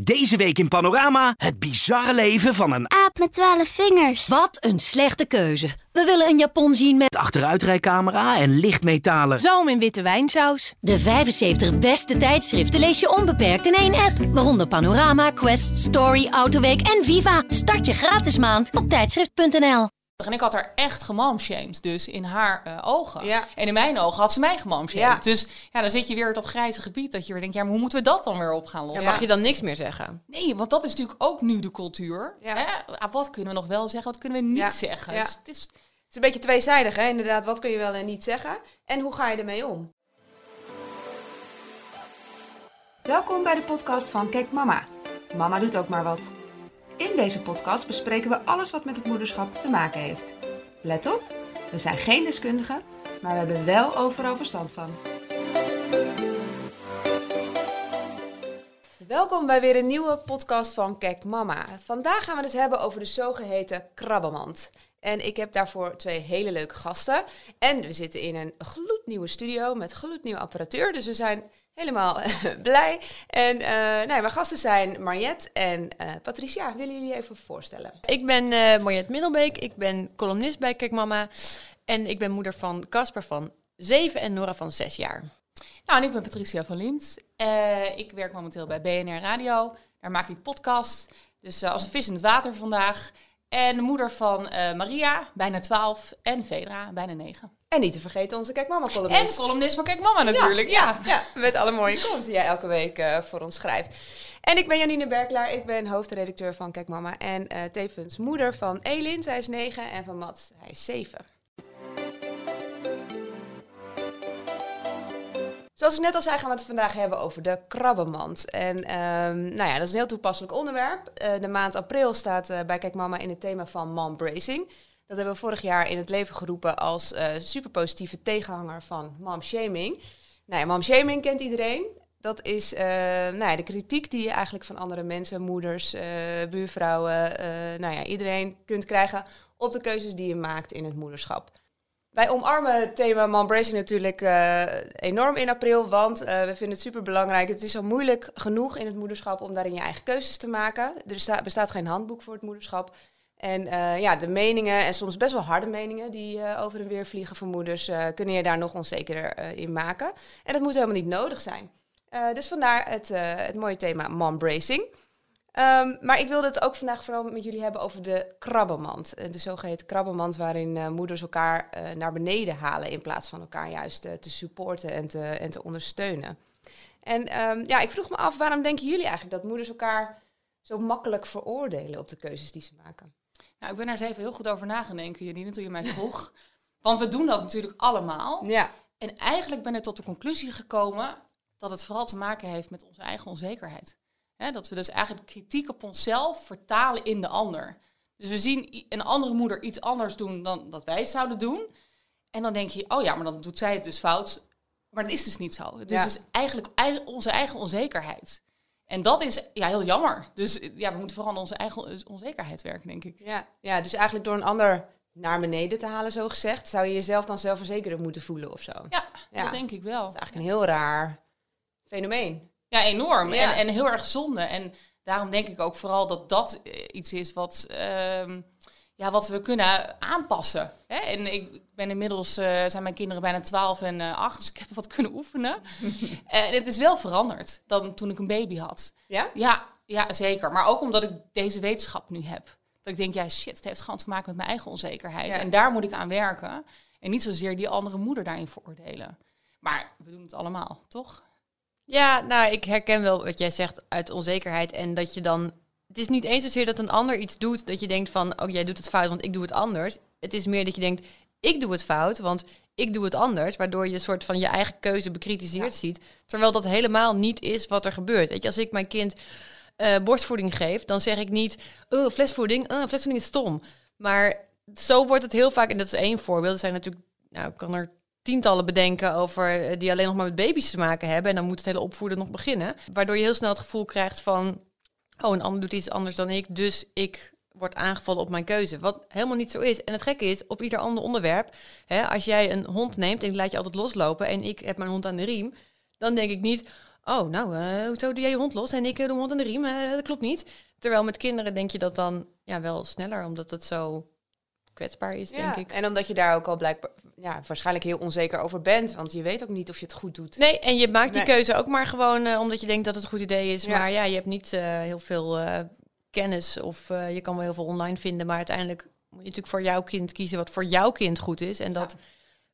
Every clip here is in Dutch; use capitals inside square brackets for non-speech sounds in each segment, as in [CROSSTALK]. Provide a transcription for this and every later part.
Deze week in Panorama het bizarre leven van een Aap met twaalf vingers. Wat een slechte keuze. We willen een Japon zien met achteruitrijcamera en lichtmetalen. Zoom in witte wijnsaus. de 75 beste tijdschriften lees je onbeperkt in één app. Waaronder Panorama, Quest, Story, Autoweek en Viva. Start je gratis maand op tijdschrift.nl. En ik had haar echt gemamshamed, dus in haar eh, ogen. Ja. En in mijn ogen had ze mij gemamshamed. Ja. Dus ja, dan zit je weer op dat grijze gebied dat je weer denkt, ja, maar hoe moeten we dat dan weer op gaan Ja, lossen? mag je dan niks meer zeggen? Nee, want dat is natuurlijk ook nu de cultuur. Ja. Hè? Ah, Wat kunnen we nog wel zeggen, wat kunnen we niet zeggen? Ja. Dus het is, Het is een beetje tweezijdig, hè? Inderdaad, wat kun je wel en niet zeggen? En hoe ga je ermee om? Welkom bij de podcast van Kijk Mama. Mama doet ook maar wat. In deze podcast bespreken we alles wat met het moederschap te maken heeft. Let op, we zijn geen deskundigen, maar we hebben wel overal verstand van. Welkom bij weer een nieuwe podcast van Kijk Mama. Vandaag gaan we het hebben over de zogeheten krabbenmand. En ik heb daarvoor twee hele leuke gasten. En we zitten in een gloednieuwe studio met gloednieuwe apparatuur. Dus we zijn helemaal [LAUGHS] blij. En eh nou mijn gasten zijn Mariette en eh, Patricia. Willen jullie even voorstellen? Ik ben eh Mariette Middelbeek, ik ben columnist bij Kijk Mama. En ik ben moeder van Casper van 7 en Nora van 6 jaar. Nou, en ik ben Patricia van Liemt. Eh, ik werk momenteel bij BNR Radio. Daar maak ik podcast. Dus eh, als een vis in het water vandaag. En de moeder van eh, Maria, bijna 12. En Vedra, bijna 9. En niet te vergeten onze Kijk Mama columnist. En columnist van Kijk Mama natuurlijk. Ja, Ja, met alle mooie columns die jij elke week voor ons schrijft. En ik ben Janine Berklaar, ik ben hoofdredacteur van Kijk Mama en eh, tevens moeder van Elin, zij is 9, en van Mats, hij is 7. Zoals ik net al zei, gaan we het vandaag hebben over de krabbenmand. En ehm, nou ja, dat is een heel toepasselijk onderwerp. Eh, de maand april staat eh, bij Kijk Mama in het thema van mom bracing. Dat hebben we vorig jaar in het leven geroepen als eh superpositieve tegenhanger van mom shaming. Nou ja, mom shaming kent iedereen. Dat is nou ja, de kritiek die je eigenlijk van andere mensen, moeders, buurvrouwen, nou ja, iedereen kunt krijgen op de keuzes die je maakt in het moederschap. Wij omarmen het thema Mombracing natuurlijk eh, enorm in april, want eh, we vinden het super belangrijk. Het is al moeilijk genoeg in het moederschap om daarin je eigen keuzes te maken. Er sta- bestaat geen handboek voor het moederschap. En eh, ja, de meningen, en soms best wel harde meningen, die over en weer vliegen van moeders, kunnen je daar nog onzekerder in maken. En dat moet helemaal niet nodig zijn. Dus vandaar het, het mooie thema Mombracing. Ehm, maar ik wilde het ook vandaag vooral met jullie hebben over de krabbenmand. Eh, de zogeheten krabbenmand waarin eh, moeders elkaar eh, naar beneden halen in plaats van elkaar juist te supporten en te, en te ondersteunen. En ehm, ja, ik vroeg me af, waarom denken jullie eigenlijk dat moeders elkaar zo makkelijk veroordelen op de keuzes die ze maken? Nou, ik ben daar eens even heel goed over na gaan denken, Janine, toen je mij vroeg. [LAUGHS] Want we doen dat natuurlijk allemaal. Ja, En eigenlijk ben ik tot de conclusie gekomen dat het vooral te maken heeft met onze eigen onzekerheid. Hè, dat we dus eigenlijk kritiek op onszelf vertalen in de ander. Dus we zien een andere moeder iets anders doen dan dat wij zouden doen. En dan denk je, oh ja, maar dan doet zij het dus fout. Maar dat is dus niet zo. Het Ja. is dus eigenlijk ei- onze eigen onzekerheid. En dat is ja, heel jammer. Dus ja, we moeten vooral aan onze eigen onzekerheid werken, denk ik. ja, ja, dus eigenlijk door een ander naar beneden te halen, zo gezegd, zou je jezelf dan zelfverzekerder moeten voelen of zo. Dat Ja, Ja. dat denk ik wel. is eigenlijk een heel raar fenomeen. Ja, enorm. Ja. En, en heel erg zonde. En daarom denk ik ook vooral dat dat eh, iets is wat, ehm, ja, wat we kunnen aanpassen. Hè? En ik ben inmiddels, eh, zijn mijn kinderen bijna 12 en eh 8, dus ik heb wat kunnen oefenen. [LAUGHS] en het is wel veranderd dan toen ik een baby had. Ja? Ja, ja, zeker. Maar ook omdat ik deze wetenschap nu heb. Dat ik denk, ja shit, het heeft gewoon te maken met mijn eigen onzekerheid. Ja. En daar moet ik aan werken. En niet zozeer die andere moeder daarin veroordelen. Maar we doen het allemaal, toch? Ja, nou, ik herken wel wat jij zegt uit onzekerheid. En dat je dan. Het is niet eens zozeer dat een ander iets doet dat je denkt van, oh jij doet het fout, want ik doe het anders. Het is meer dat je denkt, ik doe het fout, want ik doe het anders. Waardoor je een soort van je eigen keuze bekritiseerd ziet. Terwijl dat helemaal niet is wat er gebeurt. Weet je, als ik mijn kind eh, borstvoeding geef, dan zeg ik niet, oh, flesvoeding, oh, flesvoeding is stom. Maar zo wordt het heel vaak, en dat is één voorbeeld. Er zijn natuurlijk, nou, ik kan er tientallen bedenken over eh, die alleen nog maar met baby's te maken hebben. En dan moet het hele opvoeden nog beginnen. Waardoor je heel snel het gevoel krijgt van, oh, een ander doet iets anders dan ik, dus ik word aangevallen op mijn keuze. Wat helemaal niet zo is. En het gekke is, op ieder ander onderwerp, hè, als jij een hond neemt en laat je altijd loslopen en ik heb mijn hond aan de riem, dan denk ik niet, oh, nou, hoezo doe jij je hond los en ik doe mijn hond aan de riem? Eh, dat klopt niet. Terwijl met kinderen denk je dat dan ja, wel sneller, omdat het zo kwetsbaar is, denk ik. En omdat je daar ook al blijkbaar ja, waarschijnlijk heel onzeker over bent. Want je weet ook niet of je het goed doet. Nee, en je maakt die Nee. keuze ook maar gewoon eh, omdat je denkt dat het een goed idee is. Ja. Maar ja, je hebt niet eh, heel veel eh, kennis of eh, je kan wel heel veel online vinden. Maar uiteindelijk moet je natuurlijk voor jouw kind kiezen wat voor jouw kind goed is. En dat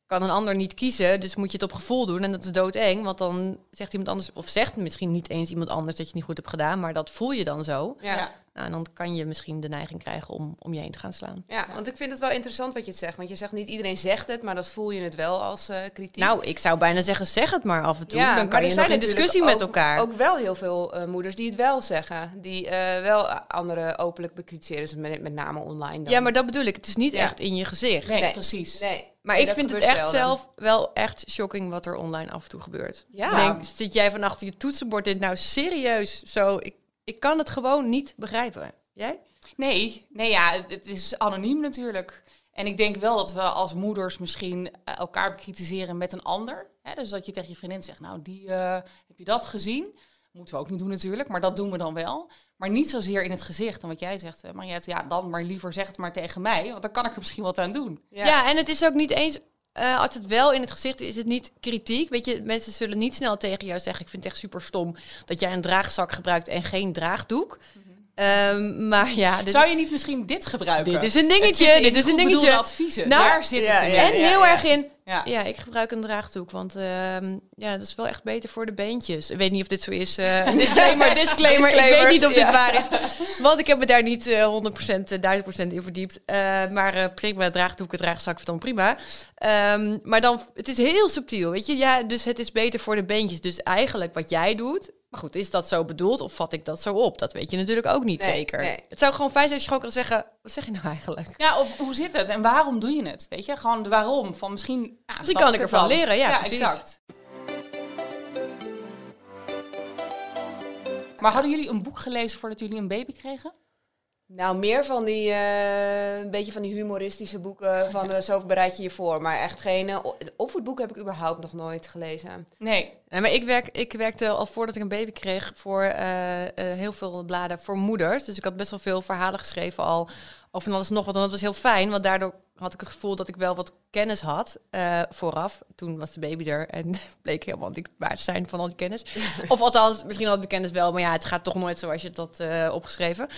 kan een ander niet kiezen, dus moet je het op gevoel doen. En dat is doodeng, want dan zegt iemand anders, of zegt misschien niet eens iemand anders dat je het niet goed hebt gedaan. Maar dat voel je dan zo. Ja. Nou, en dan kan je misschien de neiging krijgen om om je heen te gaan slaan. Ja, want ik vind het wel interessant wat je het zegt. Want je zegt niet iedereen zegt het, maar dat voel je het wel als eh, kritiek. Nou, ik zou bijna zeggen, zeg het maar af en toe. Ja, dan maar kan er je zijn nog in discussie met elkaar. Ook wel heel veel eh, moeders die het wel zeggen. Die eh, wel anderen openlijk bekritiseren. Dus met, met name online dan. Ja, maar dat bedoel ik. Het is niet Ja. echt in je gezicht. Nee, Nee. precies. Nee. Maar Nee, ik vind het echt zelden. zelf wel echt shocking wat er online af en toe gebeurt. Ja. Ik Denk, zit jij van achter je toetsenbord dit nou serieus zo? Ik, ik kan het gewoon niet begrijpen. Jij? Nee, nee ja, het, is anoniem natuurlijk. En ik denk wel dat we als moeders misschien eh, elkaar bekritiseren met een ander. Hè? Dus dat je tegen je vriendin zegt, nou, die, eh, heb je dat gezien? Moeten we ook niet doen natuurlijk, maar dat doen we dan wel. Maar niet zozeer in het gezicht. En wat jij zegt, uh, Mariette, ja, dan maar liever zeg het maar tegen mij. Want dan kan ik er misschien wat aan doen. Ja, en het is ook niet eens... eh, als het wel in het gezicht is, is het niet kritiek. Weet je, mensen zullen niet snel tegen jou zeggen... ik vind het echt super stom dat jij een draagzak gebruikt en geen draagdoek. Ehm, maar ja, dit, Zou je niet misschien dit gebruiken? dit is een Het dingetje. Dit is een dingetje. adviezen. Nou, Daar zit ja, het in. ja, En heel ja. erg in... Ja. Ja, ik gebruik een draagdoek, want ehm, ja, dat is wel echt beter voor de beentjes. Ik weet niet of dit zo is. eh, [LAUGHS] disclaimer, disclaimer. Ik weet niet of dit ja. waar is. Want ik heb me daar niet eh 100%, eh, 1000% in verdiept. Eh, maar eh prima, draagdoeken, draagzak, dan prima. Ehm, maar dan, het is heel subtiel, weet je. Ja, dus het is beter voor de beentjes. Dus eigenlijk wat jij doet... Maar goed, is dat zo bedoeld of vat ik dat zo op? Dat weet je natuurlijk ook niet Nee, zeker. nee. Het zou gewoon fijn zijn als je gewoon kan zeggen... Wat zeg je nou eigenlijk? Ja, of hoe zit het en waarom doe je het? Weet je, gewoon de waarom. Van misschien. Ja, snap kan ik ervan dan. leren, ja, precies. exact. Maar hadden jullie een boek gelezen voordat jullie een baby kregen? Nou, meer van die, eh, een beetje van die humoristische boeken van eh, zo bereid je je voor. Maar echt geen eh, o- opvoedboek heb ik überhaupt nog nooit gelezen. Nee. Nee, maar ik, werk, ik werkte al voordat ik een baby kreeg voor heel veel bladen voor moeders. Dus ik had best wel veel verhalen geschreven al over alles nog wat. En dat was heel fijn, want daardoor had ik het gevoel dat ik wel wat kennis had eh, vooraf. Toen was de baby er en [LAUGHS] bleek helemaal niet waard zijn van al die kennis. [LAUGHS] of althans, misschien had ik de kennis wel, maar ja, het gaat toch nooit zoals je het had eh, opgeschreven.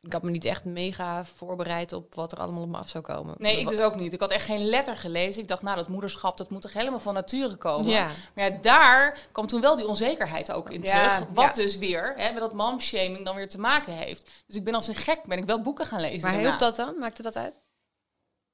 Ik had me niet echt mega voorbereid op wat er allemaal op me af zou komen. Nee, ik dus ook niet. Ik had echt geen letter gelezen. Ik dacht, nou, dat moederschap, dat moet toch helemaal van nature komen. Ja. Maar ja, daar kwam toen wel die onzekerheid ook in Ja, terug. Wat ja. dus weer hè, met dat momshaming dan weer te maken heeft. Dus ik ben als een gek, ben ik wel boeken gaan lezen. Maar hielp dat dan? Maakte dat uit?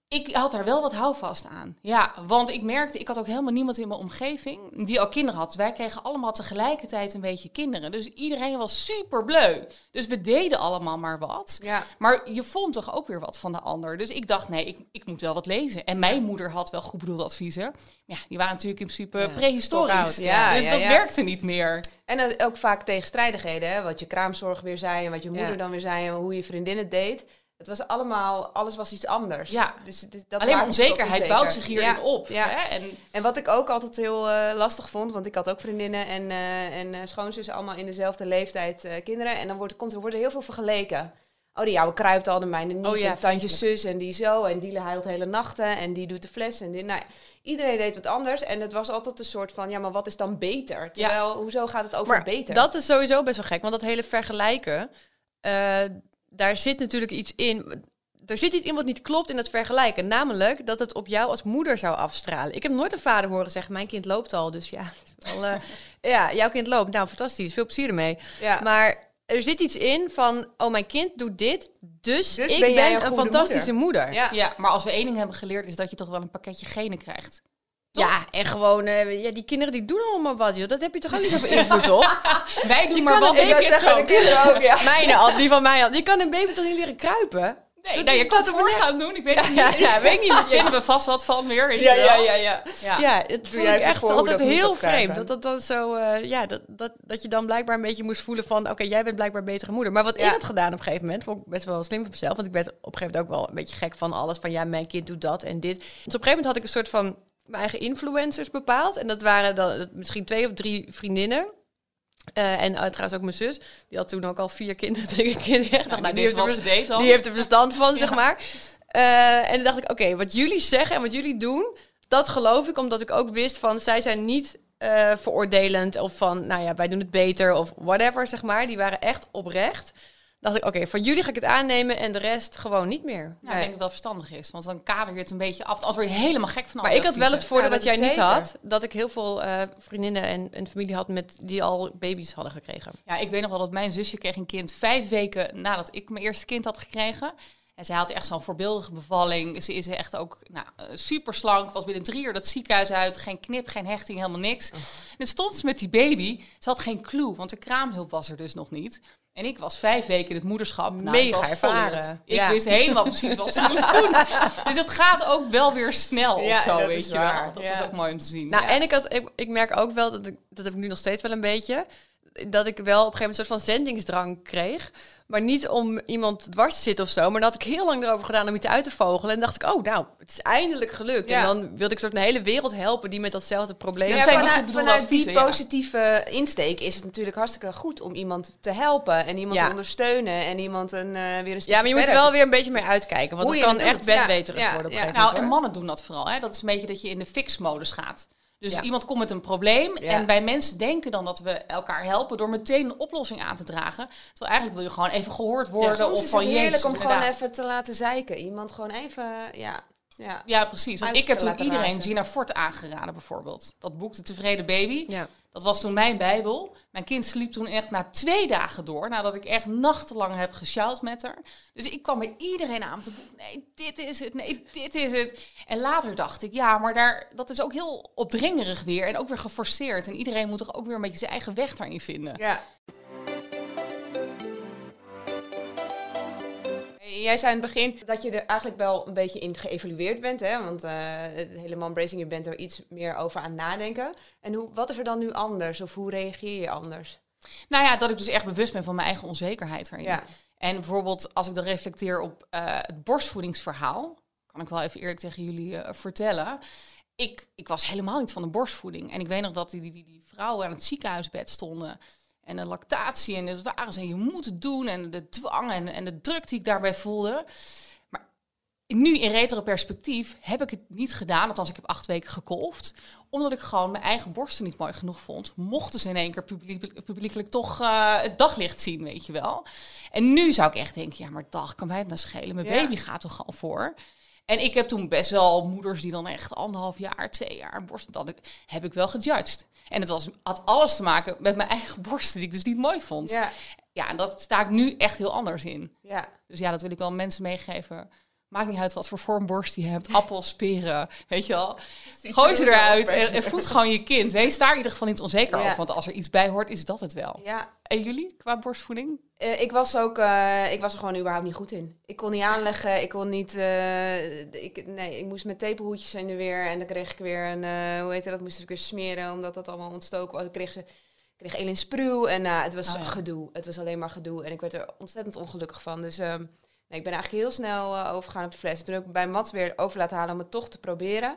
Ik had daar wel wat houvast aan. Ja, want ik merkte, ik had ook helemaal niemand in mijn omgeving die al kinderen had. Dus wij kregen allemaal tegelijkertijd een beetje kinderen. Dus iedereen was super bleu. Dus we deden allemaal maar wat. Ja. Maar je vond toch ook weer wat van de ander. Dus ik dacht, nee, ik, ik moet wel wat lezen. En mijn moeder had wel goed bedoelde adviezen. Ja, die waren natuurlijk in principe Ja, prehistorisch. ja, dus dat werkte niet meer. En eh, ook vaak tegenstrijdigheden, hè? wat je kraamzorg weer zei en wat je moeder dan weer zei en hoe je vriendin het deed. Het was allemaal, alles was iets anders. Ja. Dus, het is- dat Alleen onzekerheid onzeker. bouwt zich hierin Ja, op. Ja. Hè? En En wat ik ook altijd heel eh, lastig vond, want ik had ook vriendinnen en, eh en eh, schoonzussen allemaal in dezelfde leeftijd kinderen. En dan wordt, komt, er wordt er heel veel vergeleken. Oh, die jouwe kruipt al, de mijne niet. Oh ja, en tandje zus en die zo. En die huilt hele nachten en die doet de fles. En die, nou, iedereen deed wat anders. En het was altijd een soort van, ja, maar wat is dan beter? Terwijl, hoezo gaat het over Maar beter? dat is sowieso best wel gek, want dat hele vergelijken, daar zit natuurlijk iets in. Er zit iets in wat niet klopt in het vergelijken. Namelijk dat het op jou als moeder zou afstralen. Ik heb nooit een vader horen zeggen: Mijn kind loopt al. Dus ja, eh, [LAUGHS] ja jouw kind loopt. Nou, fantastisch. Veel plezier ermee. ja. Maar er zit iets in van: Oh, mijn kind doet dit. Dus, Dus ik ben een fantastische moeder. Ja. ja, maar als we één ding hebben geleerd, is dat je toch wel een pakketje genen krijgt. Ja, en gewoon, eh, ja, die kinderen die doen allemaal wat, joh. Dat heb je toch ook niet zoveel invloed op? [LAUGHS] Wij doen maar wat ik zeggen, de kinderen ook, ja. [LAUGHS] Mijne al, die van mij al. Je kan een baby toch niet leren kruipen? Nee, Dat nou, je kan het voor gaan doen. Ik weet Ja, het ja, niet. ja, weet ik niet. Daar [LAUGHS] vinden we vast wat van weer. weet Ja, ja, ja, ja. Ja. Ja, het Doe jij ik echt altijd heel vreemd. Dat dat dan zo, eh, ja, dat, dat, dat je dan blijkbaar een beetje moest voelen van, oké, jij bent blijkbaar een betere moeder. Maar wat Ja. ik had gedaan op een gegeven moment, vond ik best wel slim van mezelf, want ik werd op een gegeven moment ook wel een beetje gek van alles, van ja, mijn kind doet dat en dit. Dus op een gegeven moment had ik een soort van mijn eigen influencers bepaald. En dat waren dan misschien twee of drie vriendinnen. Eh, en uh, trouwens ook mijn zus. Die had toen ook al vier kinderen. [LAUGHS] Drie kinderen. Nou, nou, die, heeft er, ze deed dan. die heeft er verstand van, zeg maar. Uh, en toen dacht ik, oké, wat jullie zeggen en wat jullie doen, dat geloof ik. Omdat ik ook wist van, zij zijn niet veroordelend of van, nou ja, wij doen het beter of whatever, zeg maar. Die waren echt oprecht. Dacht ik, oké, van jullie ga ik het aannemen en de rest gewoon niet meer. Nou, ik denk dat wel verstandig is, want dan kader je het een beetje af. Als word je helemaal gek van Maar ik had wel het voordeel Ja, dat dat jij niet zeker. had. Dat ik heel veel uh, vriendinnen en, en familie had met die al baby's hadden gekregen. Ja, ik weet nog wel dat mijn zusje kreeg een kind vijf weken nadat ik mijn eerste kind had gekregen. En zij had echt zo'n voorbeeldige bevalling. Ze is echt ook nou, super slank. Was binnen drie uur dat ziekenhuis uit. Geen knip, geen hechting, helemaal niks. En dan stond ze met die baby. Ze had geen clue, want de kraamhulp was er dus nog niet. En ik was vijf weken in het moederschap. Nou, Mega ervaren. Ik Ja. wist helemaal precies wat ze moest doen. [LAUGHS] Dus het gaat ook wel weer snel Ja, of zo, dat weet is je waar. wel. Dat Ja. is ook mooi om te zien. Nou, en ik, had, ik, ik merk ook wel, dat, ik, dat heb ik nu nog steeds wel een beetje, dat ik wel op een gegeven moment een soort van zendingsdrang kreeg. Maar niet om iemand dwars te zitten of zo. Maar dat had ik heel lang erover gedaan om iets uit te vogelen. En dacht ik, oh nou, het is eindelijk gelukt. Ja. En dan wilde ik soort een hele wereld helpen die met datzelfde probleem Ja, zijn vanuit, die ja. positieve insteek is het natuurlijk hartstikke goed om iemand te helpen en iemand Ja. te ondersteunen en iemand een, eh, weer een stukje Ja, maar je moet er wel weer een beetje mee uitkijken. Want Hoe het kan het echt bedweterig Ja, worden op een ja. gegeven Nou, moment. en mannen doen dat vooral. Hè? Dat is een beetje dat je in de fix-modus gaat. Dus Ja. iemand komt met een probleem Ja. en wij mensen denken dan dat we elkaar helpen door meteen een oplossing aan te dragen. Terwijl eigenlijk wil je gewoon even gehoord worden of is van het heerlijk jezus, om gewoon even te laten zeiken. Iemand gewoon even, ja, ja. Ja, precies. Want ik heb toen iedereen razen. Gina Fort aangeraden bijvoorbeeld. Dat boek De Tevreden Baby. Ja. Dat was toen mijn bijbel. Mijn kind sliep toen echt na twee dagen door. Nadat ik echt nachtenlang heb gesjouwd met haar. Dus ik kwam bij iedereen aan. Nee, dit is het. Nee, dit is het. En later dacht ik, ja, maar daar, dat is ook heel opdringerig weer. En ook weer geforceerd. En iedereen moet toch ook weer een beetje zijn eigen weg daarin vinden. ja. Jij zei in het begin dat je er eigenlijk wel een beetje in geëvalueerd bent, hè? Want eh, het hele manbracing, je bent er iets meer over aan nadenken. En hoe, wat is er dan nu anders? Of hoe reageer je anders? Nou ja, dat ik dus echt bewust ben van mijn eigen onzekerheid erin. Ja, En bijvoorbeeld als ik dan reflecteer op eh, het borstvoedingsverhaal, kan ik wel even eerlijk tegen jullie eh, vertellen. Ik, ik was helemaal niet van de borstvoeding. En ik weet nog dat die, die, die vrouwen aan het ziekenhuisbed stonden. En de lactatie en het waren ze, je moet het doen. En de dwang en, en de druk die ik daarbij voelde. Maar nu in retro perspectief heb ik het niet gedaan. Althans, ik heb acht weken gekolfd. Omdat ik gewoon mijn eigen borsten niet mooi genoeg vond. Mochten ze in één keer publiek, publiekelijk toch eh, het daglicht zien, weet je wel. En nu zou ik echt denken, ja, maar dag, kan mij het nou schelen? Mijn Ja. baby gaat toch gewoon voor? En ik heb toen best wel moeders die dan echt anderhalf jaar, twee jaar borsten, dat heb ik wel gejudged. En het was, had alles te maken met mijn eigen borsten, die ik dus niet mooi vond. Ja, ja, en dat sta ik nu echt heel anders in. ja. Dus ja, dat wil ik wel mensen meegeven. Maakt niet uit wat voor vormborst je hebt. Appels, peren, weet je wel. Gooi ze eruit en, en voed gewoon je kind. Wees daar in ieder geval niet onzeker Ja. over. Want als er iets bij hoort, is dat het wel. ja. En jullie, qua borstvoeding? Eh, ik was ook, eh, ik was er gewoon überhaupt niet goed in. Ik kon niet aanleggen, ik kon niet, eh, ik, nee, ik moest met tapehoedjes in de weer en dan kreeg ik weer een, hoe heet dat, moest ik weer smeren omdat dat allemaal ontstoken was. Ik kreeg ze, kreeg Elin Spruw en het was Oh ja. gedoe. Het was alleen maar gedoe en ik werd er ontzettend ongelukkig van. Dus ehm, nee, ik ben eigenlijk heel snel eh, overgegaan op de fles. En toen heb ik bij Mats weer over laten halen om het toch te proberen.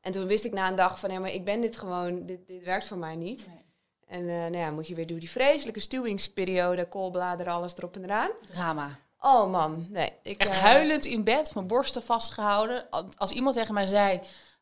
En toen wist ik na een dag van, ja, maar ik ben dit gewoon, dit, dit werkt voor mij niet. Nee. En eh, nou ja, moet je weer door die vreselijke stuwingsperiode, koolbladeren, alles erop en eraan. Drama. Oh man, nee. Ik, Echt eh, huilend in bed, mijn borsten vastgehouden. Als- Als iemand tegen mij zei,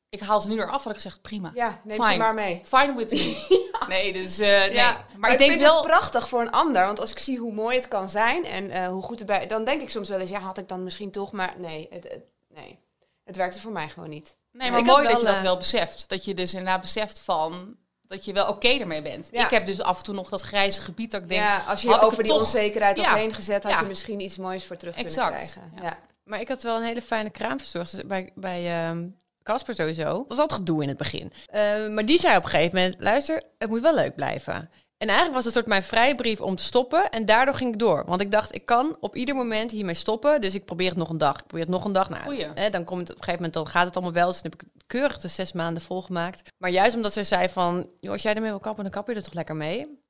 ik haal ze nu eraf, had ik gezegd, prima. Ja, neem Fine. ze maar mee. Fine with me. [LAUGHS] Nee, dus eh, nee. Ja, Maar, ik denk vind wel... het prachtig voor een ander, want als ik zie hoe mooi het kan zijn en eh, hoe goed het bij, dan denk ik soms wel eens, ja, had ik dan misschien toch, maar nee, het, het- nee, het werkte voor mij gewoon niet. Nee, maar mooi dat wel, je dat eh, wel beseft. Dat je dus inderdaad beseft van... Dat je wel oké ermee bent. Ja. Ik heb dus af en toe nog dat grijze gebied dat ik denk... ja, als je je over die toch- onzekerheid Ja. omheen gezet, had Ja. je misschien iets moois voor terug Exact. kunnen krijgen. Ja. Ja. Maar ik had wel een hele fijne kraamverzorgster bij, bij ehm, Casper sowieso. Dat was altijd gedoe in het begin. Eh, maar die zei op een gegeven moment, luister, het moet wel leuk blijven. En eigenlijk was het soort mijn vrijbrief om te stoppen. En daardoor ging ik door. Want ik dacht, ik kan op ieder moment hiermee stoppen. Dus ik probeer het nog een dag. Ik probeer het nog een dag. Nou, Goeie. hè, dan komt het op een gegeven moment, dan gaat het allemaal wel. Dus dan heb ik het keurig de zes maanden volgemaakt. Maar juist omdat zij zei van, joh, als jij ermee wil kappen, dan kap je er toch lekker mee.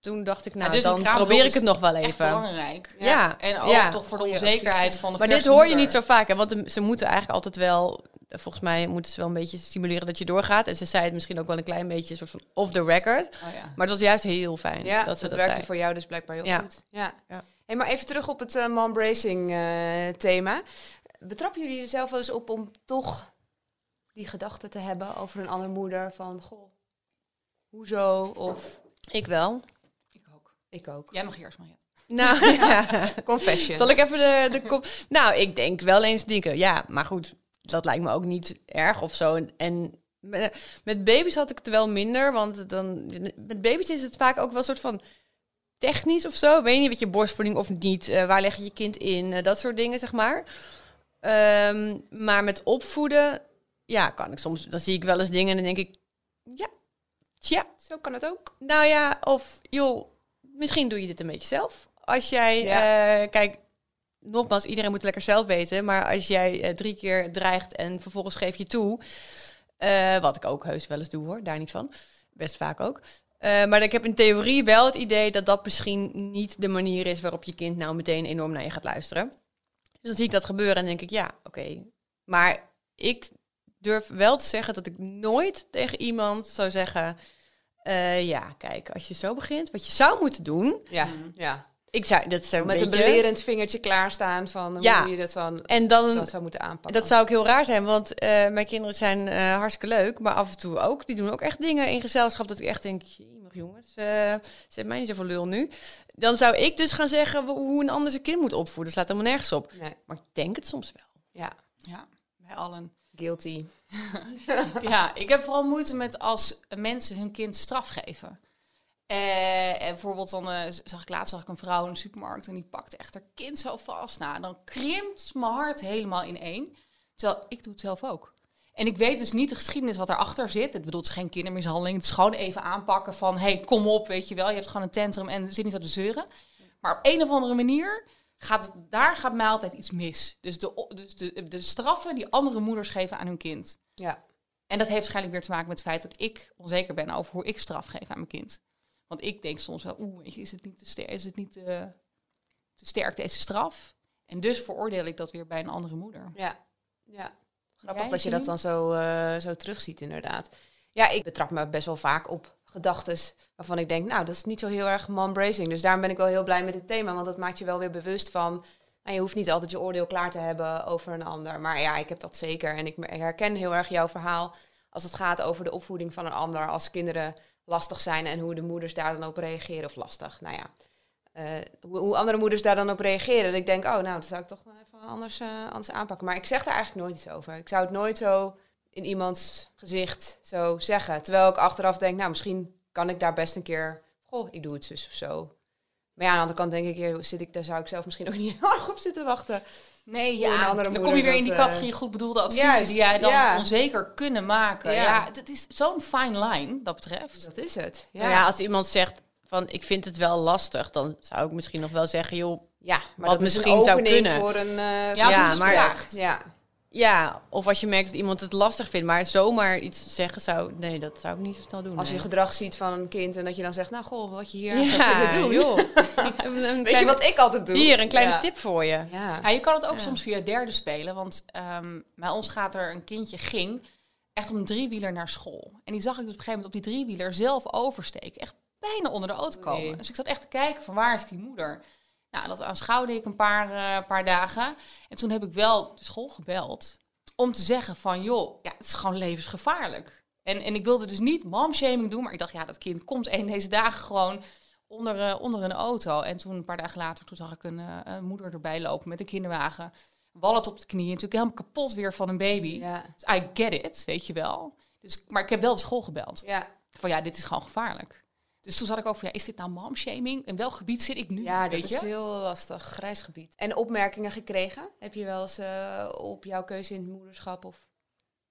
Toen dacht ik, nou, dus dan probeer ik het nog wel Echt even. belangrijk. Ja, En ook ja. toch voor de onzekerheid van de Maar dit hoor je niet zo vaak, hè? want ze moeten eigenlijk altijd wel volgens mij moeten ze wel een beetje stimuleren dat je doorgaat. En ze zei het misschien ook wel een klein beetje soort van off the record. Oh, ja. Maar dat was juist heel fijn Ja, dat dat, ze dat, werkte zei. voor jou dus blijkbaar heel Ja. goed. Ja. Ja. Hey, maar even terug op het eh mom bracing eh, thema. Betrappen jullie er zelf wel eens op om toch die gedachte te hebben over een andere moeder van, goh, hoezo? Of Ik wel. Ik ook. ik ook. Jij mag eerst, Mariette. Nou, [LAUGHS] ja. Confession. Zal ik even de, de kop... Nou, ik denk wel eens denken, ja, maar goed, dat lijkt me ook niet erg of zo. En, en met, met baby's had ik het wel minder, want dan, met baby's is het vaak ook wel een soort van technisch of zo. Weet je niet, weet je, borstvoeding of niet, eh, waar leg je je kind in, eh, dat soort dingen, zeg maar. Ehm, maar met opvoeden, ja, kan ik soms, dan zie ik wel eens dingen en dan denk ik, ja, tja, Zo kan het ook. nou ja, of joh, misschien doe je dit een beetje zelf. Als jij, Ja. eh, kijk, nogmaals, iedereen moet het lekker zelf weten. Maar als jij eh, drie keer dreigt en vervolgens geef je toe, eh, wat ik ook heus wel eens doe hoor, daar niet van, best vaak ook. Eh, maar ik heb in theorie wel het idee dat dat misschien niet de manier is waarop je kind nou meteen enorm naar je gaat luisteren. Dus dan zie ik dat gebeuren en denk ik, ja, oké. Maar ik durf wel te zeggen dat ik nooit tegen iemand zou zeggen... eh, ja, kijk, als je zo begint, wat je zou moeten doen... Ja, ja. Ik zou, dat zou Met een beetje- belerend vingertje klaarstaan van Ja. hoe je dat, dan, En dan, dat zou moeten aanpakken. dat zou ook heel raar zijn, want eh, mijn kinderen zijn eh, hartstikke leuk, maar af en toe ook. Die doen ook echt dingen in gezelschap dat ik echt denk, jongens, eh zet mij niet zoveel lul nu. Dan zou ik dus gaan zeggen hoe een ander zijn kind moet opvoeden. Dat slaat helemaal nergens op. Nee, Maar ik denk het soms wel. ja, Ja, wij allen. guilty. [LAUGHS] Ja, ik heb vooral moeite met als mensen hun kind straf geven. Eh, en bijvoorbeeld dan eh, zag ik laatst zag ik een vrouw in de supermarkt en die pakte echt haar kind zo vast. Nou, dan krimpt mijn hart helemaal in één. Terwijl ik doe het zelf ook. En ik weet dus niet de geschiedenis wat erachter zit. Het bedoelt geen kindermishandeling. Het is gewoon even aanpakken van, hey, kom op, weet je wel. Je hebt gewoon een tantrum en zit niet aan de zeuren. Maar op een of andere manier gaat daar gaat mij altijd iets mis. Dus de, dus de, de straffen die andere moeders geven aan hun kind. Ja, En dat heeft waarschijnlijk weer te maken met het feit dat ik onzeker ben over hoe ik straf geef aan mijn kind. Want ik denk soms wel, oeh, is het niet, te sterk, is het niet te, te sterk deze straf? En dus veroordeel ik dat weer bij een andere moeder. ja, ja. Grappig Jij, dat je dat dan zo, eh, zo terugziet, inderdaad. Ja, ik betrap me best wel vaak op gedachten waarvan ik denk, nou, dat is niet zo heel erg mom-bracing. Dus daarom ben ik wel heel blij met dit thema, want dat maakt je wel weer bewust van... Nou, je hoeft niet altijd je oordeel klaar te hebben over een ander. Maar ja, ik heb dat zeker. En ik herken heel erg jouw verhaal als het gaat over de opvoeding van een ander. Als kinderen lastig zijn en hoe de moeders daar dan op reageren. Of lastig, nou ja. eh, hoe, hoe andere moeders daar dan op reageren. Dat ik denk, oh, nou, dat zou ik toch even anders, eh, anders aanpakken. Maar ik zeg daar eigenlijk nooit iets over. Ik zou het nooit zo in iemands gezicht zo zeggen. Terwijl ik achteraf denk, nou, misschien kan ik daar best een keer... Goh, ik doe het zus of zo. Maar ja, aan de andere kant denk ik, hier zit ik, daar zou ik zelf misschien ook [LAUGHS] niet heel erg op zitten wachten. Nee, ja, dan moeder kom je weer in die eh, categorie goed bedoelde adviezen juist, die jij dan ja. onzeker kunnen maken. Ja. Ja, het is zo'n fine line, dat betreft. Dat is het. Ja, Nou ja, als iemand zegt van ik vind het wel lastig, dan zou ik misschien nog wel zeggen, joh, ja maar Wat dat is misschien een zou opening kunnen. voor een... eh, Ja, Ja, maar- ja. Ja. Of als je merkt dat iemand het lastig vindt, maar zomaar iets zeggen zou, nee, dat zou ik niet zo snel doen. Als je nee. gedrag ziet van een kind en dat je dan zegt, nou goh, wat je hier aan zou ja, kunnen doen. joh. [LAUGHS] Een- een Weet kleine- je wat ik altijd doe? Hier, een kleine Ja. tip voor je. Ja. Ja, je kan het ook Ja. soms via derde spelen. Want ehm, bij ons gaat er een kindje ging echt op een driewieler naar school. En die zag ik dus op een gegeven moment op die driewieler zelf oversteken. Echt bijna onder de auto komen. Nee. Dus ik zat echt te kijken van waar is die moeder? Nou, dat aanschouwde ik een paar, eh, paar dagen. En toen heb ik wel de school gebeld om te zeggen van... joh, ja, het is gewoon levensgevaarlijk. En, en ik wilde dus niet momshaming doen, maar ik dacht... ja, dat kind komt een deze dagen gewoon onder, eh, onder een auto. En toen een paar dagen later, toen zag ik een, eh, een moeder erbij lopen met een kinderwagen. Wallet op de knieën, natuurlijk helemaal kapot weer van een baby. Ja. Dus I get it, weet je wel. Dus, maar ik heb wel de school gebeld. Ja. Van ja, dit is gewoon gevaarlijk. Dus toen zat ik ook van, ja, is dit nou momshaming? In welk gebied zit ik nu? Ja, dat is heel lastig. Grijs gebied. En opmerkingen gekregen? Heb je wel eens eh, op jouw keuze in het moederschap of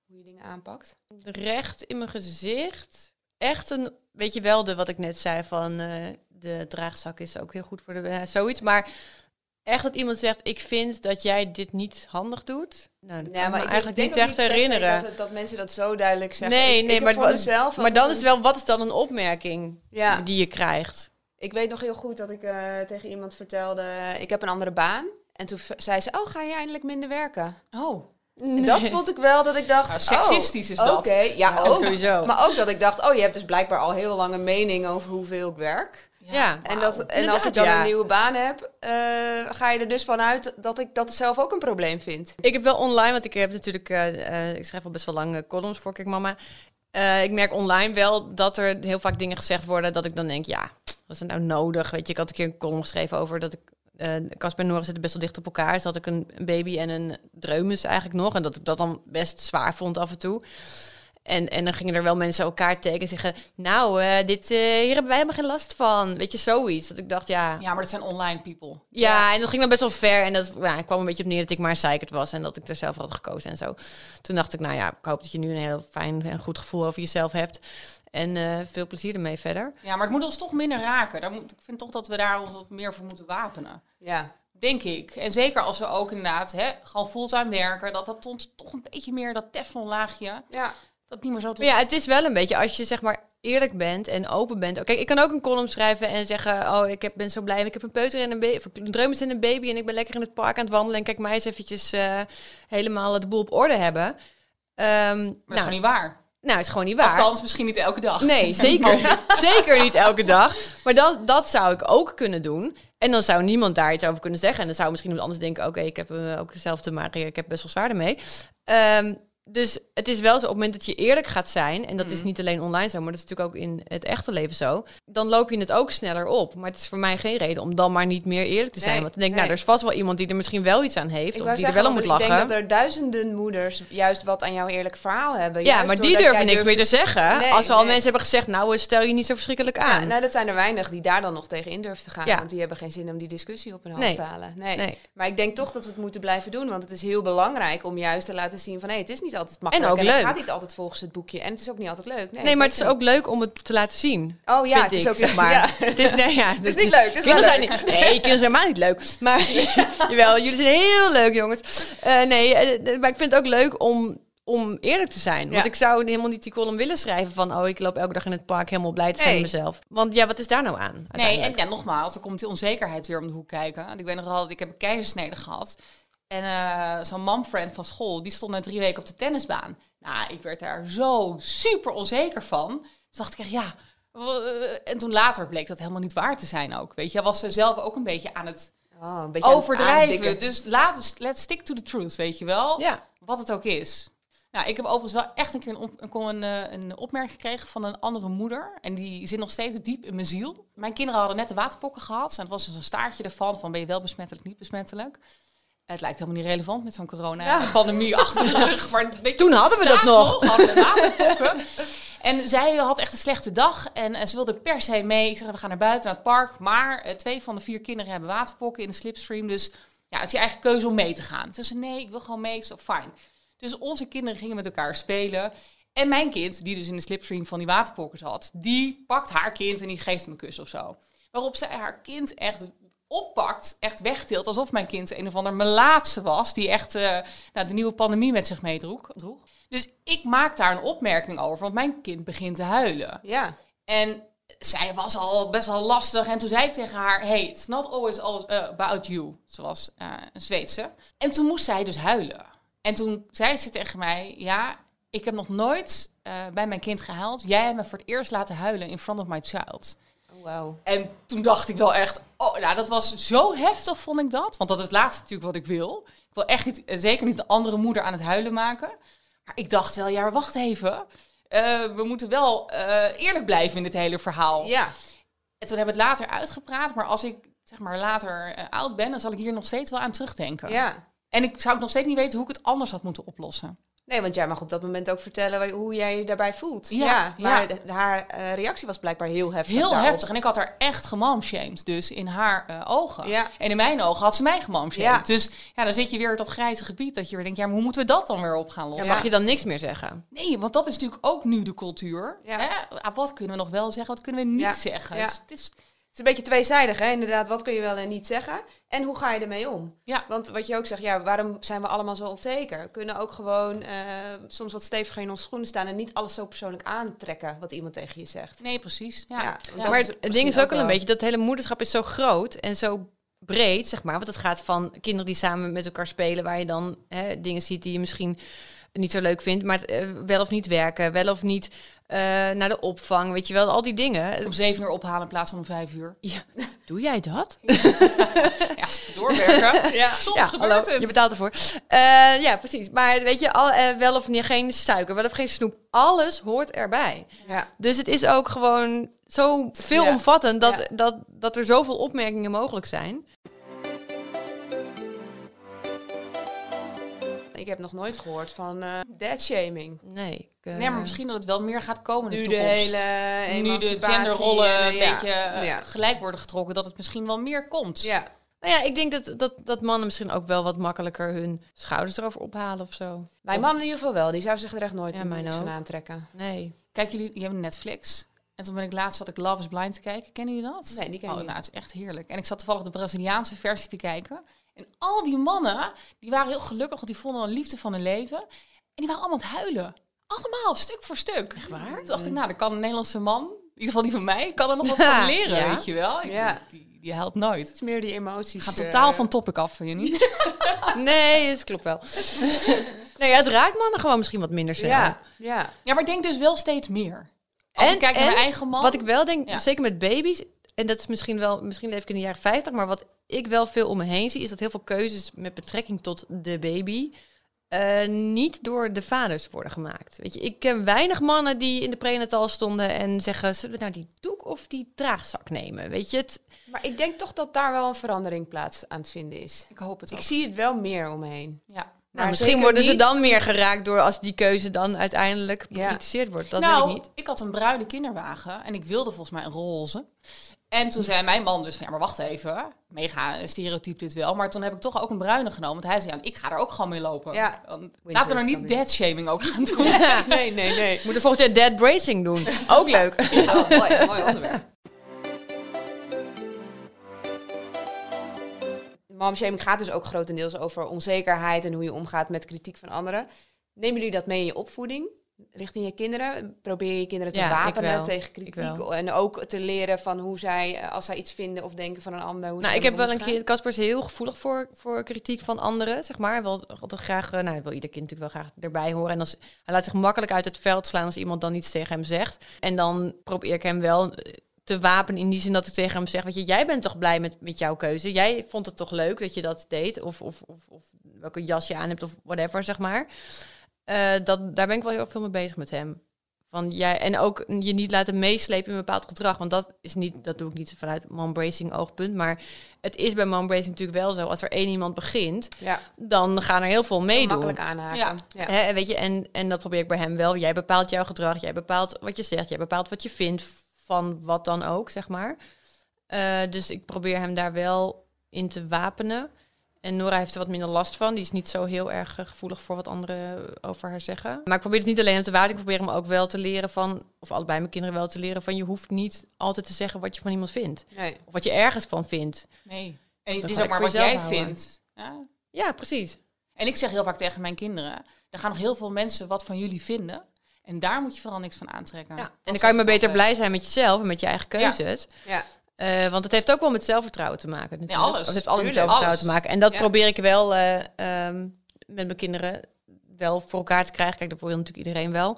hoe je dingen aanpakt? Recht in mijn gezicht. Echt een, weet je wel, de, wat ik net zei van eh, de draagzak is ook heel goed voor de, eh, zoiets. Maar echt dat iemand zegt, ik vind dat jij dit niet handig doet. Nou, dat kan ik me eigenlijk denk niet echt se herinneren. Dat, dat mensen dat zo duidelijk zeggen. Nee, Ik- ik nee, maar, voor mezelf maar dan is een- wel, wat is dan een opmerking Ja, die je krijgt? ik weet nog heel goed dat ik eh, tegen iemand vertelde, ik heb een andere baan. En toen zei ze, oh, ga je eindelijk minder werken? Oh, En dat vond ik wel dat ik dacht... Nou, seksistisch is oh, dat. Oké, ja, Ja, ook. sowieso. Maar ook dat ik dacht, oh, je hebt dus blijkbaar al heel lang een mening over hoeveel ik werk. Ja, En, dat, en als ik dan ja. een nieuwe baan heb, eh, ga je er dus vanuit dat ik dat zelf ook een probleem vind. Ik heb wel online, want ik heb natuurlijk, eh, eh, ik schrijf al best wel lang eh, columns voor Kijk Mama. Eh, ik merk online wel dat er heel vaak dingen gezegd worden dat ik dan denk, ja, wat is het nou nodig? Weet je, ik had een keer een column geschreven over dat ik, eh Casper en Nora zitten best wel dicht op elkaar. Dus had ik een, een baby en een dreumes eigenlijk nog. En dat ik dat dan best zwaar vond af en toe. En, en dan gingen er wel mensen elkaar tegen en zeggen, nou, eh, dit, eh, hier hebben wij helemaal geen last van. Weet je, zoiets. Dat ik dacht, ja, Ja, maar dat zijn online people. ja, en dat ging dan best wel ver. En dat ja, kwam een beetje op neer dat ik maar zeikerd was. En dat ik er zelf had gekozen en zo. Toen dacht ik, nou ja, ik hoop dat je nu een heel fijn en goed gevoel over jezelf hebt. En eh, veel plezier ermee verder. Ja, maar het moet ons toch minder raken. Daar moet, ik vind toch dat we daar ons wat meer voor moeten wapenen. Ja. Denk ik. En zeker als we ook inderdaad hè, gewoon fulltime werken. Dat dat ons toch een beetje meer dat teflonlaagje. Ja. Dat niet meer zo te... Maar ja, het is wel een beetje als je zeg maar eerlijk bent en open bent. Kijk, ik kan ook een column schrijven en zeggen: Oh, ik heb, ben zo blij. Ik heb een peuter en een baby. Of een dreumes en een baby. En ik ben lekker in het park aan het wandelen. En kijk mij eens eventjes eh, helemaal de boel op orde hebben. Ehm, Maar dat is nou, gewoon niet waar. nou, het is gewoon niet waar. Althans, misschien niet elke dag. Nee, [LAUGHS] zeker, [LAUGHS] zeker niet elke dag. Maar dat, dat zou ik ook kunnen doen. En dan zou niemand daar iets over kunnen zeggen. En dan zou misschien iemand anders denken... oké, ik heb eh, ook hetzelfde, maar ik heb best wel zwaar ermee. Ehm, dus het is wel zo, op het moment dat je eerlijk gaat zijn... en dat is niet alleen online zo, maar dat is natuurlijk ook in het echte leven zo... dan loop je het ook sneller op. Maar het is voor mij geen reden om dan maar niet meer eerlijk te zijn. Nee, Want dan denk ik, nee. nou, er is vast wel iemand die er misschien wel iets aan heeft... Ik of die er wel om moet lachen. Ik denk dat er duizenden moeders juist wat aan jouw eerlijk verhaal hebben. ja, maar die durven niks meer te zeggen. Nee, als we al mensen hebben gezegd... nou, stel je niet zo verschrikkelijk aan. Ja, nou, dat zijn er weinig die daar dan nog tegen in durven te gaan. Ja. Want die hebben geen zin om die discussie op hun Nee. te halen. Nee. Nee. Maar ik denk toch dat we het moeten blijven doen. Want het is heel belangrijk om juist te laten zien van... hé, het is niet altijd makkelijk. ook het leuk. gaat niet altijd volgens het boekje. En het is ook niet altijd leuk. Nee, Nee, maar het is ook leuk om het te laten zien. Oh ja, het is ik, ook zeg maar. Ja. Het is, nee, ja, [LAUGHS] Het is niet leuk, het is kinderen. Zijn niet, nee, kinderen zijn helemaal niet leuk. Maar [LAUGHS] jawel, jullie zijn heel leuk, jongens. Eh, nee, eh, maar ik vind het ook leuk om, om eerlijk te zijn. Want Ja. ik zou helemaal niet die column willen schrijven van... oh, ik loop elke dag in het park helemaal blij te zijn Nee. met mezelf. Want ja, wat is daar nou aan? Nee, en ja, nogmaals, dan komt die onzekerheid weer om de hoek kijken. Want ik weet nog dat ik heb een keizersnede gehad. En eh, zo'n momfriend van school, die stond na drie weken op de tennisbaan. Nou, ik werd daar zo super onzeker van. Toen dacht ik echt, ja... eh, En toen later bleek dat helemaal niet waar te zijn ook. Weet je, was ze zelf ook een beetje aan het Oh, een beetje overdrijven. Dus laat, let's stick to the truth, weet je wel. Ja. Wat het ook is. Nou, ik heb overigens wel echt een keer een, op, een, een, eh, een opmerking gekregen van een andere moeder. En die zit nog steeds diep in mijn ziel. Mijn kinderen hadden net de waterpokken gehad. En het was dus een staartje ervan van ben je wel besmettelijk, niet besmettelijk. Het lijkt helemaal niet relevant met zo'n corona-pandemie achter de rug. [LAUGHS] Maar Toen hadden we dat nog. En zij had echt een slechte dag en, eh, ze wilde per se mee. Ik zei, we gaan naar buiten, naar het park. Maar eh, twee van de vier kinderen hebben waterpokken in de slipstream. Dus ja, het is je eigen keuze om mee te gaan. Ze zei, nee, ik wil gewoon mee. Ik zei, fijn. Dus onze kinderen gingen met elkaar spelen. En mijn kind, die dus in de slipstream van die waterpokken zat... die pakt haar kind en die geeft hem een kus of zo. Waarop zij haar kind echt oppakt, echt wegtilt... alsof mijn kind een of ander melaatse was... die echt eh, nou, de nieuwe pandemie met zich meedroeg. droeg. Dus ik maak daar een opmerking over, want mijn kind begint te huilen. Ja. En zij was al best wel lastig. En toen zei ik tegen haar: Hey, it's not always, uh, about you. Ze was uh, een Zweedse. En toen moest zij dus huilen. En toen zei ze tegen mij: Ja, ik heb nog nooit uh, bij mijn kind gehuild. Jij hebt me voor het eerst laten huilen in front of my child. Wow. En toen dacht ik wel echt: Oh, nou, dat was zo heftig, vond ik dat. Want dat is het laatste natuurlijk wat ik wil. Ik wil echt niet, zeker niet de andere moeder aan het huilen maken. Maar ik dacht wel: Ja, wacht even. Uh, we moeten wel uh, eerlijk blijven in dit hele verhaal. Ja. En toen hebben we het later uitgepraat. Maar als ik zeg maar later uh, oud ben, dan zal ik hier nog steeds wel aan terugdenken. Ja. En ik zou nog steeds niet weten hoe ik het anders had moeten oplossen. Nee, want jij mag op dat moment ook vertellen hoe jij je daarbij voelt. Ja, ja maar ja. de- haar eh, reactie was blijkbaar heel heftig. Heel daarop. heftig. En ik had haar echt gemamshamed. Dus in haar uh, ogen. Ja. En in mijn ogen had ze mij gemamshamed. Ja. Dus ja, dan zit je weer op dat grijze gebied. Dat je weer denkt, ja, maar hoe moeten we dat dan weer op gaan Ja, lossen? mag je dan niks meer zeggen? Nee, want dat is natuurlijk ook nu de cultuur. Ja. Hè? Ah, Wat kunnen we nog wel zeggen, wat kunnen we niet Ja. zeggen? Ja. Dus het is, is een beetje tweezijdig, hè? Inderdaad, wat kun je wel en niet zeggen? En hoe ga je ermee om? ja. Want wat je ook zegt, ja, waarom zijn we allemaal zo onzeker? We kunnen ook gewoon eh, soms wat steviger in onze schoenen staan en niet alles zo persoonlijk aantrekken wat iemand tegen je zegt. Nee, precies. Ja. Ja, maar het ding is ook wel een beetje dat hele moederschap is zo groot en zo breed, zeg maar. Want het gaat van kinderen die samen met elkaar spelen, waar je dan hè, dingen ziet die je misschien niet zo leuk vindt, maar het, eh, wel of niet werken, wel of niet eh, naar de opvang, weet je wel, al die dingen. Om zeven uur ophalen in plaats van om vijf uur. Ja, [LAUGHS] doe jij dat? Ja, [LAUGHS] doorwerken. [LAUGHS] ja, soms ja, gebeurt hallo, het. je betaalt ervoor. Eh, ja, precies. Maar weet je, al, eh, wel of niet, geen suiker, wel of geen snoep, alles hoort erbij. Ja. Dus het is ook gewoon zo veelomvattend dat, Ja. dat, dat er zoveel opmerkingen mogelijk zijn. Ik heb nog nooit gehoord van eh deadshaming. Nee. ik, eh, Nee, maar misschien dat het wel meer gaat komen in Nu de de toekomst. hele nu de genderrollen en, een eh, ja. beetje Ja. gelijk worden getrokken, dat het misschien wel meer komt. Ja. Nou ja, ik denk dat, dat, dat mannen misschien ook wel wat makkelijker hun schouders erover ophalen of zo. Mijn man in ieder geval wel. Die zou zich er echt nooit Ja, mijn van aantrekken. Nee. Kijk, jullie, je hebben Netflix. En toen ben ik laatst zat ik Love is Blind te kijken. Kennen jullie dat? Nee, die ken oh, ik niet. nou, het is echt heerlijk. En ik zat toevallig de Braziliaanse versie te kijken. En al die mannen, die waren heel gelukkig, want die vonden een liefde van hun leven. En die waren allemaal aan het huilen. Allemaal, stuk voor stuk. Echt waar? Toen dacht ik, nou, dan kan een Nederlandse man, in ieder geval die van mij, kan er nog wat van leren, Ja. weet je wel. Ik- Ja. Die, die huilt nooit. Het is meer die emoties. Gaat eh, totaal van topic af, vind je niet? [LAUGHS] Nee, dat klopt wel. [LAUGHS] nee, ja, het raakt mannen gewoon misschien wat minder snel. Ja, ja. Ja, maar ik denk dus wel steeds meer. Als En- ik kijk naar mijn eigen man. Wat ik wel denk, zeker met baby's, en dat is misschien wel, misschien leef ik in de jaren 50, maar wat ik wel veel om me heen zie, is dat heel veel keuzes met betrekking tot de baby eh, niet door de vaders worden gemaakt. Weet je, ik ken weinig mannen die in de prenatal stonden en zeggen, zullen we nou die doek of die draagzak nemen? Weet je, het, Maar ik denk toch dat daar wel een verandering plaats aan het vinden is. Ik hoop het ook. Ik zie het wel meer om me heen. Ja. nou, Maar misschien worden ze niet- dan meer geraakt door als die keuze dan uiteindelijk Ja. bekritiseerd wordt. Dat nou, weet ik niet. had een bruine kinderwagen en ik wilde volgens mij een roze. En toen zei mijn man dus van, ja, maar wacht even. Mega stereotyp dit wel. Maar toen heb ik toch ook een bruine genomen. Want hij zei, ja, ik ga er ook gewoon mee lopen. Ja. Want laten we nou is niet dan weer. deadshaming ook gaan doen. [LAUGHS] [LAUGHS] Nee, nee, nee. Moeten volgend jaar dead bracing doen. [LAUGHS] Ook leuk. Oh, mooi, mooi onderwerp. Momshaming gaat dus ook grotendeels over onzekerheid en hoe je omgaat met kritiek van anderen. Nemen jullie dat mee in je opvoeding? Richting je kinderen? Probeer je kinderen te Ja, wapenen wel. tegen kritiek? wel. En ook te leren van hoe zij, eh, als zij iets vinden of denken van een ander. Hoe Nou, ik heb wel een kind. Casper is heel gevoelig voor, voor kritiek van anderen, zeg maar. Hij wil altijd graag, eh, nou, wil ieder kind natuurlijk wel graag erbij horen. En als, hij laat zich makkelijk uit het veld slaan als iemand dan iets tegen hem zegt. En dan probeer ik hem wel eh, te wapenen in die zin dat ik tegen hem zeg, weet je, jij bent toch blij met, met jouw keuze? Jij vond het toch leuk dat je dat deed? Of, of, of, of welke jas je aan hebt of whatever, zeg maar. Eh, dat, daar ben ik wel heel veel mee bezig met hem. Van jij, en ook je niet laten meeslepen in een bepaald gedrag. Want dat is niet, dat doe ik niet vanuit mombracing oogpunt. Maar het is bij mombracing natuurlijk wel zo. Als er één iemand begint, Ja, dan gaan er heel veel meedoen. makkelijk aanhaken. Ja. Ja. Hè, weet je, en, en dat probeer ik bij hem wel. Jij bepaalt jouw gedrag, jij bepaalt wat je zegt, jij bepaalt wat je vindt van wat dan ook, zeg maar. Eh, dus ik probeer hem daar wel in te wapenen. En Nora heeft er wat minder last van. Die is niet zo heel erg eh, gevoelig voor wat anderen over haar zeggen. Maar ik probeer het niet alleen hem te wapenen. Ik probeer hem ook wel te leren van, of allebei mijn kinderen wel te leren van, je hoeft niet altijd te zeggen wat je van iemand vindt. Nee. Of wat je ergens van vindt. Nee. En het is ook maar wat jij houden. vindt. Ja. Ja, precies. En ik zeg heel vaak tegen mijn kinderen, er gaan nog heel veel mensen wat van jullie vinden. En daar moet je vooral niks van aantrekken. Ja. En dan kan je maar beter blij zijn met jezelf en met je eigen Ja. keuzes. Ja. Eh, want het heeft ook wel met zelfvertrouwen te maken. natuurlijk. alles. Het heeft alles met zelfvertrouwen alles. te maken. En dat Ja. probeer ik wel eh, ehm, met mijn kinderen wel voor elkaar te krijgen. Kijk, dat wil natuurlijk iedereen wel.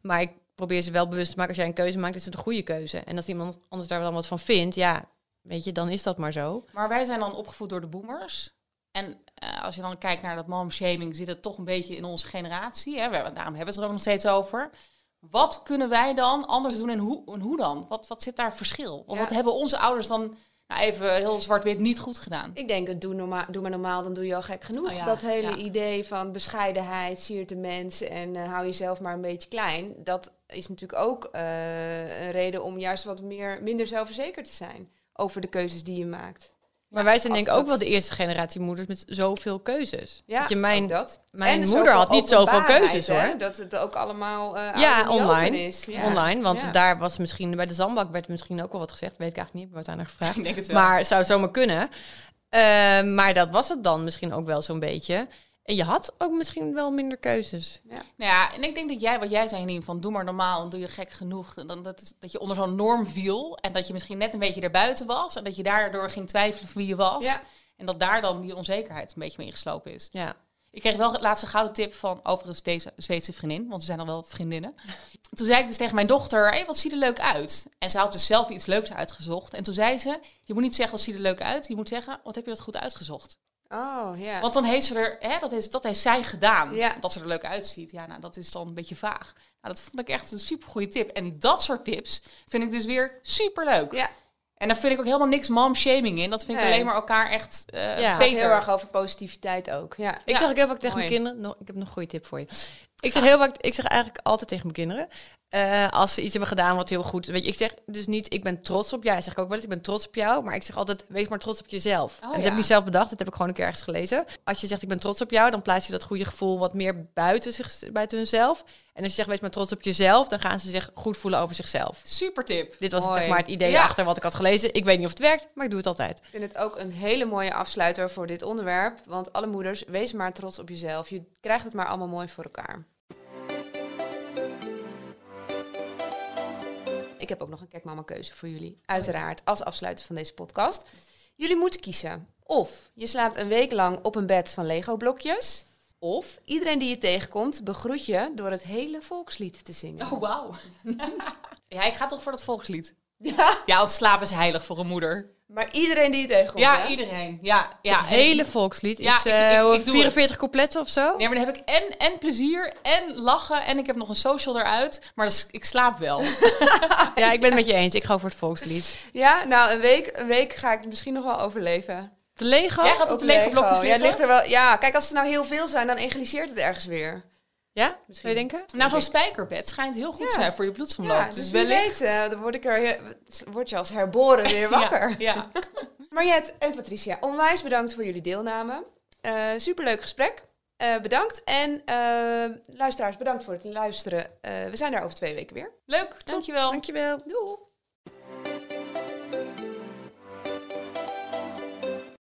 Maar ik probeer ze wel bewust te maken. Als jij een keuze maakt, is het een goede keuze. En als iemand anders daar dan wat van vindt, ja, weet je, dan is dat maar zo. Maar wij zijn dan opgevoed door de boomers. En eh, als je dan kijkt naar dat mom-shaming, zit het toch een beetje in onze generatie. Hè? We, daarom hebben we het er ook nog steeds over. Wat kunnen wij dan anders doen en hoe, en hoe dan? Wat, wat zit daar verschil? Of Ja. wat hebben onze ouders dan, nou even heel zwart-wit, niet goed gedaan? Ik denk, het doe, normaal, doe maar normaal, dan doe je al gek genoeg. Oh ja, dat hele ja. idee van bescheidenheid, siert de mens en eh, hou jezelf maar een beetje klein. Dat is natuurlijk ook eh, een reden om juist wat meer, minder zelfverzekerd te zijn over de keuzes die je maakt. Maar wij zijn denk ik ook wel de eerste generatie moeders met zoveel keuzes. Ja, je, mijn, dat. mijn En moeder had niet zoveel keuzes hè, hoor. Dat het ook allemaal eh Ja, online. is. Ja. Online, want Ja. daar was misschien bij de zandbak werd misschien ook wel wat gezegd. Weet ik eigenlijk niet, ik werd daar naar gevraagd. Ik denk het wel. Maar zou zomaar kunnen. Eh, maar dat was het dan misschien ook wel zo'n beetje. En je had ook misschien wel minder keuzes. Nou ja, en ik denk dat jij, wat jij zei, niet van doe maar normaal en doe je gek genoeg. En Dan dat, dat je onder zo'n norm viel en dat je misschien net een beetje erbuiten was. En dat je daardoor ging twijfelen wie je was. Ja. En dat daar dan die onzekerheid een beetje mee ingeslopen is. Ja. Ik kreeg wel laatst een gouden tip van overigens deze Zweedse vriendin, want we zijn al wel vriendinnen. Toen zei ik dus tegen mijn dochter, hey, wat ziet er leuk uit? En ze had dus zelf iets leuks uitgezocht. En toen zei ze, je moet niet zeggen wat ziet er leuk uit. Je moet zeggen, wat heb je dat goed uitgezocht? Oh, ja. Want dan heeft ze er, hè, dat, is, dat heeft zij gedaan. Ja. Dat ze er leuk uitziet. Ja, nou, dat is dan een beetje vaag. Nou, dat vond ik echt een super goede tip. En dat soort tips vind ik dus weer super leuk. Ja. En daar vind ik ook helemaal niks mom-shaming in. Dat vind ik Nee. alleen maar elkaar echt eh Ja. Beter. heel erg over positiviteit ook. Ja. Ik Ja. zeg ook heel vaak tegen Mooi. mijn kinderen, nog, ik heb nog een goede tip voor je. Ik zeg heel vaak, ik zeg eigenlijk altijd tegen mijn kinderen, eh, als ze iets hebben gedaan wat heel goed, weet je, ik zeg dus niet, ik ben trots op jou. Ik zeg ook wel eens, ik ben trots op jou, maar ik zeg altijd, wees maar trots op jezelf. en dat ja. heb ik niet zelf bedacht, dat heb ik gewoon een keer ergens gelezen. Als je zegt, ik ben trots op jou, dan plaats je dat goede gevoel wat meer buiten, zich, buiten hunzelf. En als je zegt, wees maar trots op jezelf, dan gaan ze zich goed voelen over zichzelf. Super tip. Dit was het, zeg maar het idee Ja. achter wat ik had gelezen. Ik weet niet of het werkt, maar ik doe het altijd. Ik vind het ook een hele mooie afsluiter voor dit onderwerp. Want alle moeders, wees maar trots op jezelf. Je krijgt het maar allemaal mooi voor elkaar. Ik heb ook nog een Kijk Mama keuze voor jullie. Uiteraard, als afsluiter van deze podcast. Jullie moeten kiezen. Of je slaapt een week lang op een bed van Lego blokjes. Of iedereen die je tegenkomt begroet je door het hele volkslied te zingen. Oh, wauw. [LAUGHS] ja, ik ga toch voor dat volkslied. Ja, [LAUGHS] Ja, want slaap is heilig voor een moeder. Maar iedereen die je tegenkomt. ja, hè? iedereen. Ja, ja. het hele volkslied Ja, is ik- eh, ik- ik doe 44 het. coupletten of zo. Nee, maar dan heb ik en, en plezier en lachen en ik heb nog een social eruit. Maar is- ik slaap wel. [LAUGHS] Ja, ik ben het met je eens. Ik ga voor het volkslied. Ja, nou, een week, een week ga ik het misschien nog wel overleven. De Lego? Jij gaat op de lege blokjes Ja, het liggen? ligt er wel. Ja, kijk, als er nou heel veel zijn, dan egaliseert het ergens weer. Ja? Misschien. Zou je denken? Nou, zo'n spijkerbed schijnt heel goed Ja. te zijn voor je bloedsomloop. Ja, dus dus wellicht... weet, eh, dan word, ik er, word je als herboren weer [LAUGHS] [LAUGHS] wakker. Ja. [LAUGHS] Mariette en Patricia, onwijs bedankt voor jullie deelname. Eh superleuk gesprek. Eh, bedankt. En eh, luisteraars, bedankt voor het luisteren. Eh, we zijn er over twee weken weer. Leuk, dankjewel. Dankjewel. Doei!